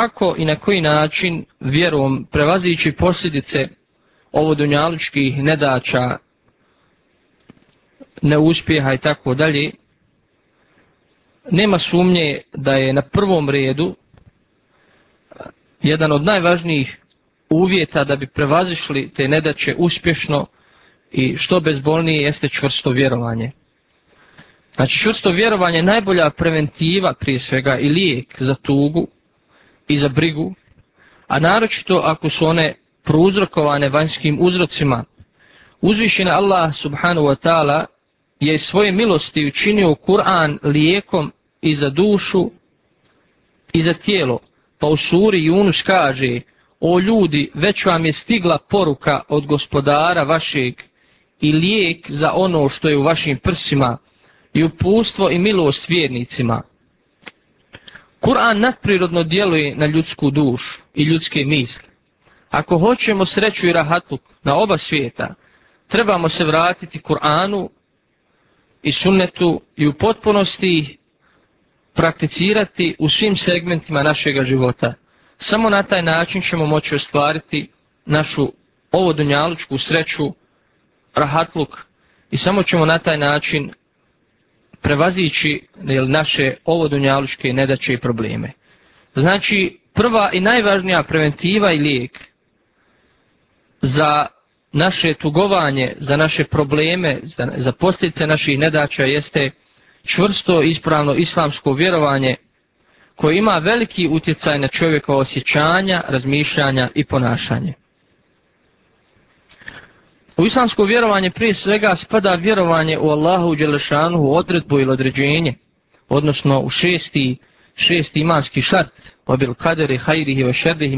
kako i na koji način vjerom prevazići posljedice ovo dunjalučkih nedača, neuspjeha i tako dalje, nema sumnje da je na prvom redu jedan od najvažnijih uvjeta da bi prevazišli te nedaće uspješno i što bezbolnije jeste čvrsto vjerovanje. Znači čvrsto vjerovanje je najbolja preventiva prije svega i lijek za tugu i za brigu, a naročito ako su one prouzrokovane vanjskim uzrocima. Uzvišena Allah subhanahu wa ta'ala je svoje milosti učinio Kur'an lijekom i za dušu i za tijelo. Pa u suri Yunus kaže, o ljudi, već vam je stigla poruka od gospodara vašeg i lijek za ono što je u vašim prsima i upustvo i milost vjernicima. Kur'an nadprirodno djeluje na ljudsku dušu i ljudske misli. Ako hoćemo sreću i rahatluk na oba svijeta, trebamo se vratiti Kur'anu i sunnetu i u potpunosti prakticirati u svim segmentima našeg života. Samo na taj način ćemo moći ostvariti našu ovodunjalučku sreću, rahatluk i samo ćemo na taj način prevazići naše ovodunjalučke nedaće i probleme. Znači, prva i najvažnija preventiva i lijek za naše tugovanje, za naše probleme, za, za posljedice naših nedaća jeste čvrsto ispravno islamsko vjerovanje koje ima veliki utjecaj na čovjekova osjećanja, razmišljanja i ponašanje. U islamsko vjerovanje prije svega spada vjerovanje u Allahu Đelešanu u odredbu ili određenje, odnosno u šesti, šesti imanski šart, obil kaderi hajrihi ve šerdihi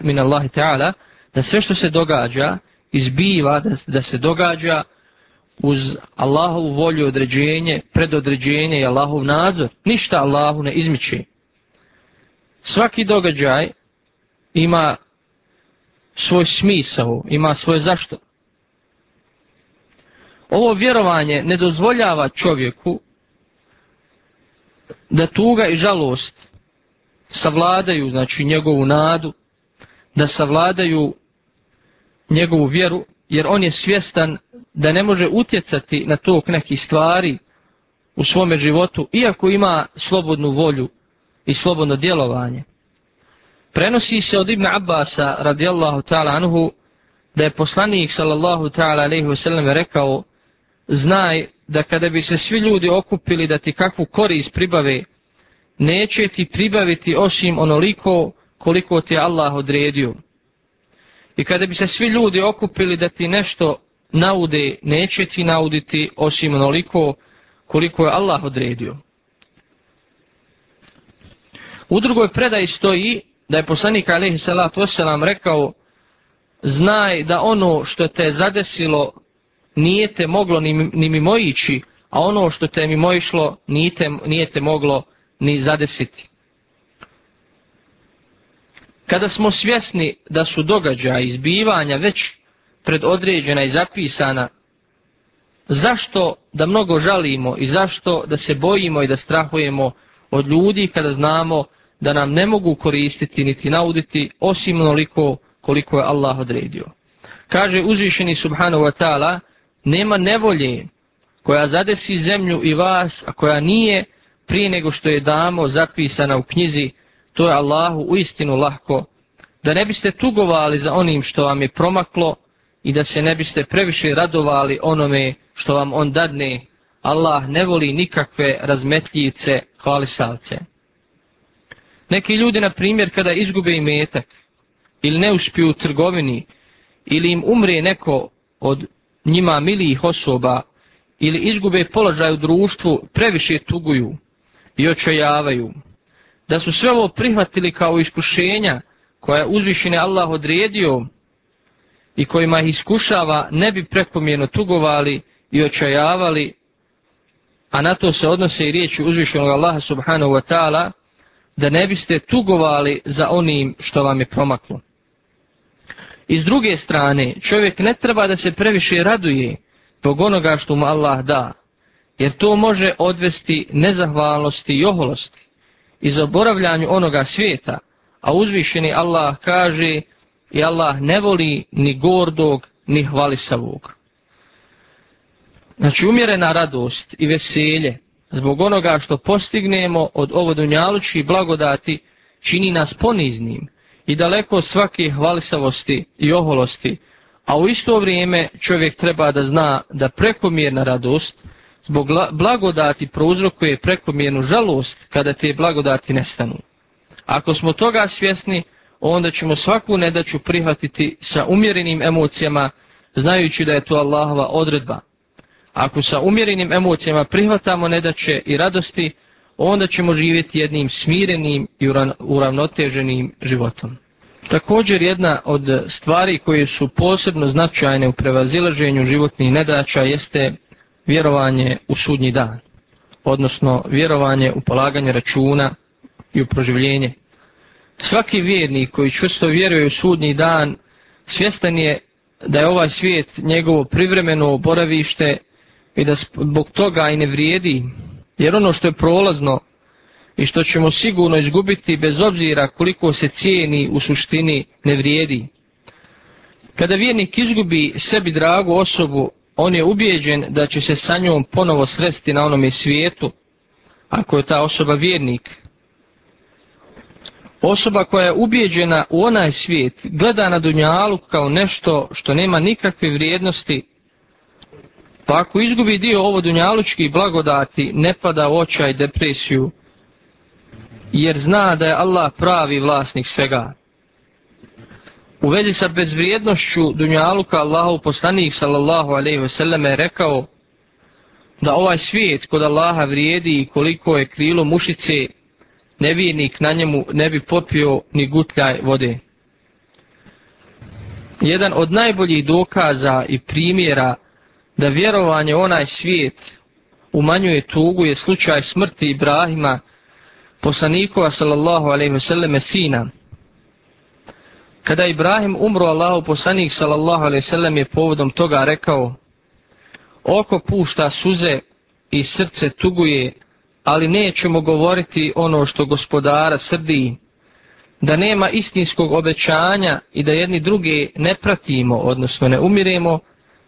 min Allahi ta'ala, da sve što se događa, izbiva, da, da se događa uz Allahovu volju određenje, predodređenje i Allahov nadzor. Ništa Allahu ne izmiče. Svaki događaj ima svoj smisao, ima svoje zašto. Ovo vjerovanje ne dozvoljava čovjeku da tuga i žalost savladaju, znači njegovu nadu, da savladaju njegovu vjeru, jer on je svjestan da ne može utjecati na tok nekih stvari u svome životu, iako ima slobodnu volju i slobodno djelovanje. Prenosi se od Ibn Abbasa radijallahu ta'ala anhu da je poslanik sallallahu ta'ala alaihi wasallam rekao znaj da kada bi se svi ljudi okupili da ti kakvu korist pribave, neće ti pribaviti osim onoliko koliko ti Allah odredio. I kada bi se svi ljudi okupili da ti nešto naude, neće ti nauditi osim onoliko koliko je Allah odredio. U drugoj predaji stoji da je poslanik alaihi salatu wasalam rekao znaj da ono što te zadesilo nije te moglo ni, ni mimoići, a ono što te mimoišlo nije te, nije te moglo ni zadesiti. Kada smo svjesni da su događaja izbivanja već predodređena i zapisana, zašto da mnogo žalimo i zašto da se bojimo i da strahujemo od ljudi kada znamo da nam ne mogu koristiti niti nauditi osim onoliko koliko je Allah odredio. Kaže uzvišeni subhanahu wa ta'ala, nema nevolje koja zadesi zemlju i vas, a koja nije prije nego što je damo zapisana u knjizi, to je Allahu u istinu lahko, da ne biste tugovali za onim što vam je promaklo i da se ne biste previše radovali onome što vam on dadne, Allah ne voli nikakve razmetljice hvalisavce. Neki ljudi, na primjer, kada izgube imetak ili ne uspiju u trgovini ili im umre neko od njima milijih osoba ili izgube položaj u društvu, previše tuguju i očajavaju. Da su sve ovo prihvatili kao iskušenja koja je uzvišene Allah odredio i kojima ih iskušava, ne bi prekomjerno tugovali i očajavali, a na to se odnose i riječi uzvišenog Allaha subhanahu wa ta'ala, da ne biste tugovali za onim što vam je promaklo. I s druge strane, čovjek ne treba da se previše raduje tog onoga što mu Allah da, jer to može odvesti nezahvalnosti i oholosti i zaboravljanju onoga svijeta, a uzvišeni Allah kaže i Allah ne voli ni gordog ni hvalisavog. Znači umjerena radost i veselje zbog onoga što postignemo od ovo dunjaluči blagodati čini nas poniznim i daleko od svake hvalisavosti i oholosti, a u isto vrijeme čovjek treba da zna da prekomjerna radost zbog blagodati prouzrokuje prekomjernu žalost kada te blagodati nestanu. Ako smo toga svjesni, onda ćemo svaku nedaću prihvatiti sa umjerenim emocijama, znajući da je to Allahova odredba. Ako sa umjerenim emocijama prihvatamo nedaće i radosti, onda ćemo živjeti jednim smirenim i uravnoteženim životom. Također jedna od stvari koje su posebno značajne u prevazilaženju životnih nedaća jeste vjerovanje u sudnji dan, odnosno vjerovanje u polaganje računa i u proživljenje. Svaki vjernik koji čvrsto vjeruje u sudnji dan svjestan je da je ovaj svijet njegovo privremeno boravište i da zbog toga i ne vrijedi, jer ono što je prolazno i što ćemo sigurno izgubiti bez obzira koliko se cijeni u suštini ne vrijedi. Kada vjernik izgubi sebi dragu osobu, on je ubijeđen da će se sa njom ponovo sresti na onome svijetu, ako je ta osoba vjernik. Osoba koja je ubijeđena u onaj svijet gleda na dunjalu kao nešto što nema nikakve vrijednosti, pa ako izgubi dio ovo dunjalučki blagodati, ne pada u očaj depresiju, jer zna da je Allah pravi vlasnik svega. U vezi sa bezvrijednošću Dunjaluka Allahu poslanik sallallahu alaihi wasallam je rekao da ovaj svijet kod Allaha vrijedi koliko je krilo mušice, nevjernik na njemu ne bi popio ni gutljaj vode. Jedan od najboljih dokaza i primjera da vjerovanje onaj svijet umanjuje tugu je slučaj smrti Ibrahima poslanikova sallallahu alaihi selleme sina. Kada Ibrahim umro Allahu poslanik sallallahu alaihi wasallam je povodom toga rekao Oko pušta suze i srce tuguje, ali nećemo govoriti ono što gospodara srdi, da nema istinskog obećanja i da jedni druge ne pratimo, odnosno ne umiremo,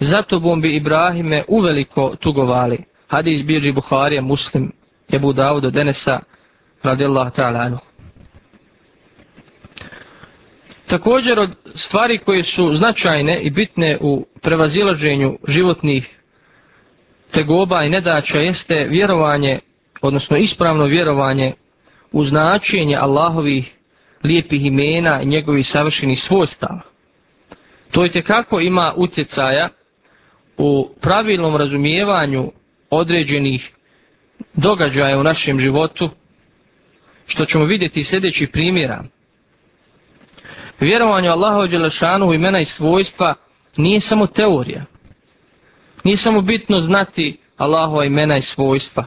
zato bom bi Ibrahime uveliko tugovali. Hadis bilži Buharija, Muslim, Ebu od Denesa, radijallahu ta'ala anu. Također od stvari koje su značajne i bitne u prevazilaženju životnih tegoba i nedaća jeste vjerovanje, odnosno ispravno vjerovanje u značenje Allahovih lijepih imena i njegovih savršenih svojstava. To je kako ima utjecaja u pravilnom razumijevanju određenih događaja u našem životu, što ćemo vidjeti sljedeći primjera. Vjerovanje Allahu Đelešanu u imena i svojstva nije samo teorija. Nije samo bitno znati Allahova imena i svojstva.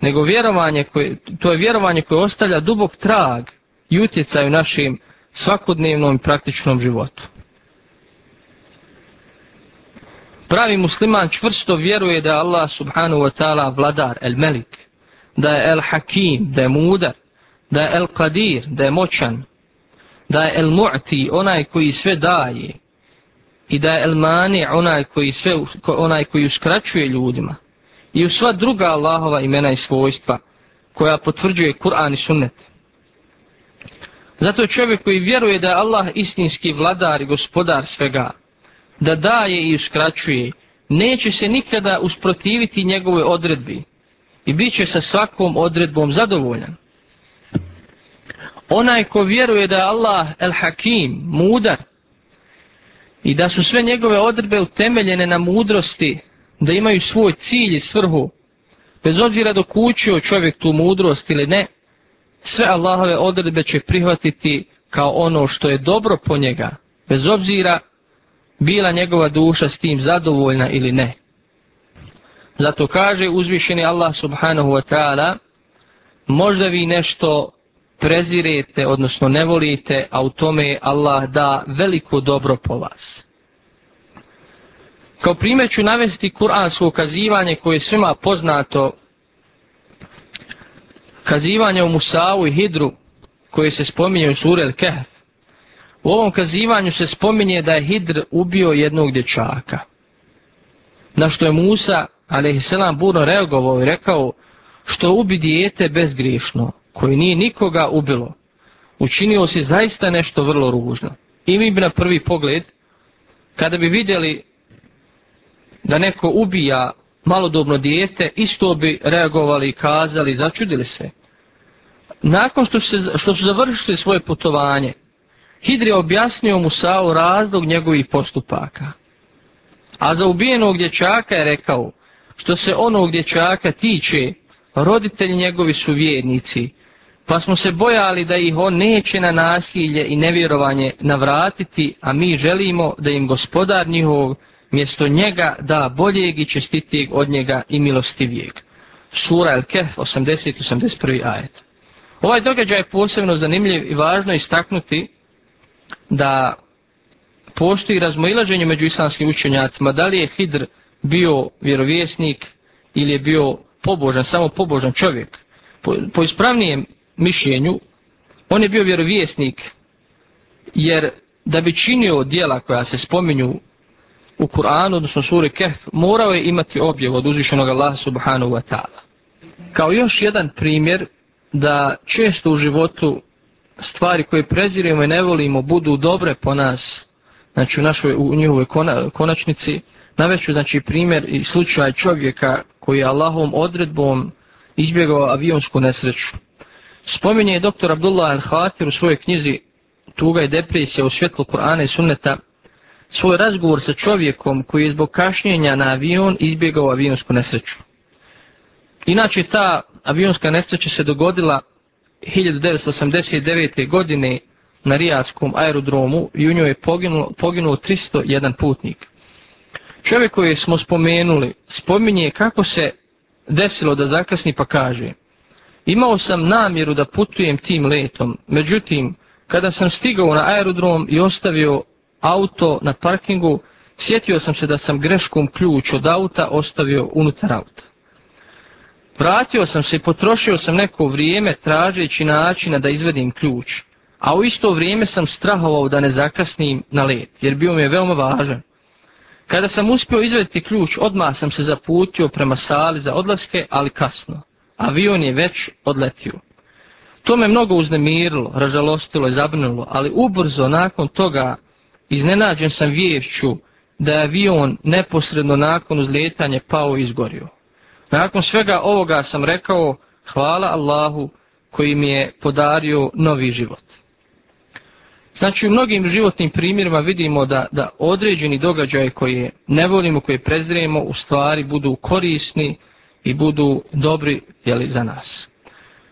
Nego vjerovanje koje, to je vjerovanje koje ostavlja dubok trag i utjecaj u našem svakodnevnom i praktičnom životu. Pravi musliman čvrsto vjeruje da je Allah subhanahu wa ta'ala vladar, el melik, da je el hakim, da je mudar, da je el qadir, da je moćan, da je el mu'ti, onaj koji sve daje, i da je el mani, onaj koji, sve, onaj koji uskraćuje ljudima, i u sva druga Allahova imena i svojstva, koja potvrđuje Kur'an i sunnet. Zato čovjek koji vjeruje da je Allah istinski vladar i gospodar svega, da daje i uskraćuje, neće se nikada usprotiviti njegove odredbi i bit će sa svakom odredbom zadovoljan. Onaj ko vjeruje da je Allah el hakim, mudar, i da su sve njegove odredbe utemeljene na mudrosti, da imaju svoj cilj i svrhu, bez obzira dok učio čovjek tu mudrost ili ne, sve Allahove odredbe će prihvatiti kao ono što je dobro po njega, bez obzira bila njegova duša s tim zadovoljna ili ne. Zato kaže uzvišeni Allah subhanahu wa ta'ala, možda vi nešto prezirete, odnosno ne volite, a u tome Allah da veliko dobro po vas. Kao primjer ću navesti kuransko kazivanje koje je svima poznato, kazivanje u Musavu i Hidru, koje se spominje u suri Al-Kahf. U ovom kazivanju se spominje da je Hidr ubio jednog dječaka. Na što je Musa, a.s. burno reagovao i rekao, što ubi dijete bezgriješno, koji nije nikoga ubilo, učinio se zaista nešto vrlo ružno. I mi bi na prvi pogled, kada bi vidjeli da neko ubija malodobno dijete, isto bi reagovali i kazali, začudili se. Nakon što, se, što su završili svoje putovanje, Hidri je objasnio Musa'u razlog njegovih postupaka. A za ubijenog dječaka je rekao, što se onog dječaka tiče, roditelji njegovi su vjernici, pa smo se bojali da ih on neće na nasilje i nevjerovanje navratiti, a mi želimo da im gospodar njihov mjesto njega da boljeg i čestitijeg od njega i milostivijeg. Sura El-Kef 80-81 ajet. Ovaj događaj je posebno zanimljiv i važno istaknuti da postoji razmoilaženje među islamskim učenjacima, da li je Hidr bio vjerovjesnik ili je bio pobožan, samo pobožan čovjek. Po, po ispravnijem mišljenju, on je bio vjerovjesnik, jer da bi činio dijela koja se spominju u Kur'anu, odnosno suri Kehf, morao je imati objev od uzvišenog Allaha subhanahu wa ta'ala. Kao još jedan primjer da često u životu stvari koje prezirujemo i ne volimo budu dobre po nas, znači u, našoj, u njihovoj kona, konačnici, naveću znači primjer i slučaj čovjeka koji je Allahom odredbom izbjegao avionsku nesreću. Spominje je doktor Abdullah Al-Hatir u svojoj knjizi Tuga i depresija u svjetlu Kur'ana i sunneta svoj razgovor sa čovjekom koji je zbog kašnjenja na avion izbjegao avionsku nesreću. Inače ta avionska nesreća se dogodila 1989. godine na Rijaskom aerodromu i u njoj je poginulo, poginulo 301 putnik. Čovjek koji smo spomenuli spominje kako se desilo da zakasni pa kaže Imao sam namjeru da putujem tim letom, međutim, kada sam stigao na aerodrom i ostavio auto na parkingu, sjetio sam se da sam greškom ključ od auta ostavio unutar auta. Vratio sam se i potrošio sam neko vrijeme tražeći načina da izvedim ključ, a u isto vrijeme sam strahovao da ne zakasnim na let, jer bio mi je veoma važan. Kada sam uspio izvediti ključ, odmah sam se zaputio prema sali za odlaske, ali kasno. Avion je već odletio. To me mnogo uznemirilo, ražalostilo i zabrnulo, ali ubrzo nakon toga iznenađen sam vješću da je avion neposredno nakon uzletanja pao i izgorio. Nakon svega ovoga sam rekao hvala Allahu koji mi je podario novi život. Znači u mnogim životnim primjerima vidimo da, da određeni događaje koje ne volimo, koje prezrijemo u stvari budu korisni i budu dobri jeli, za nas.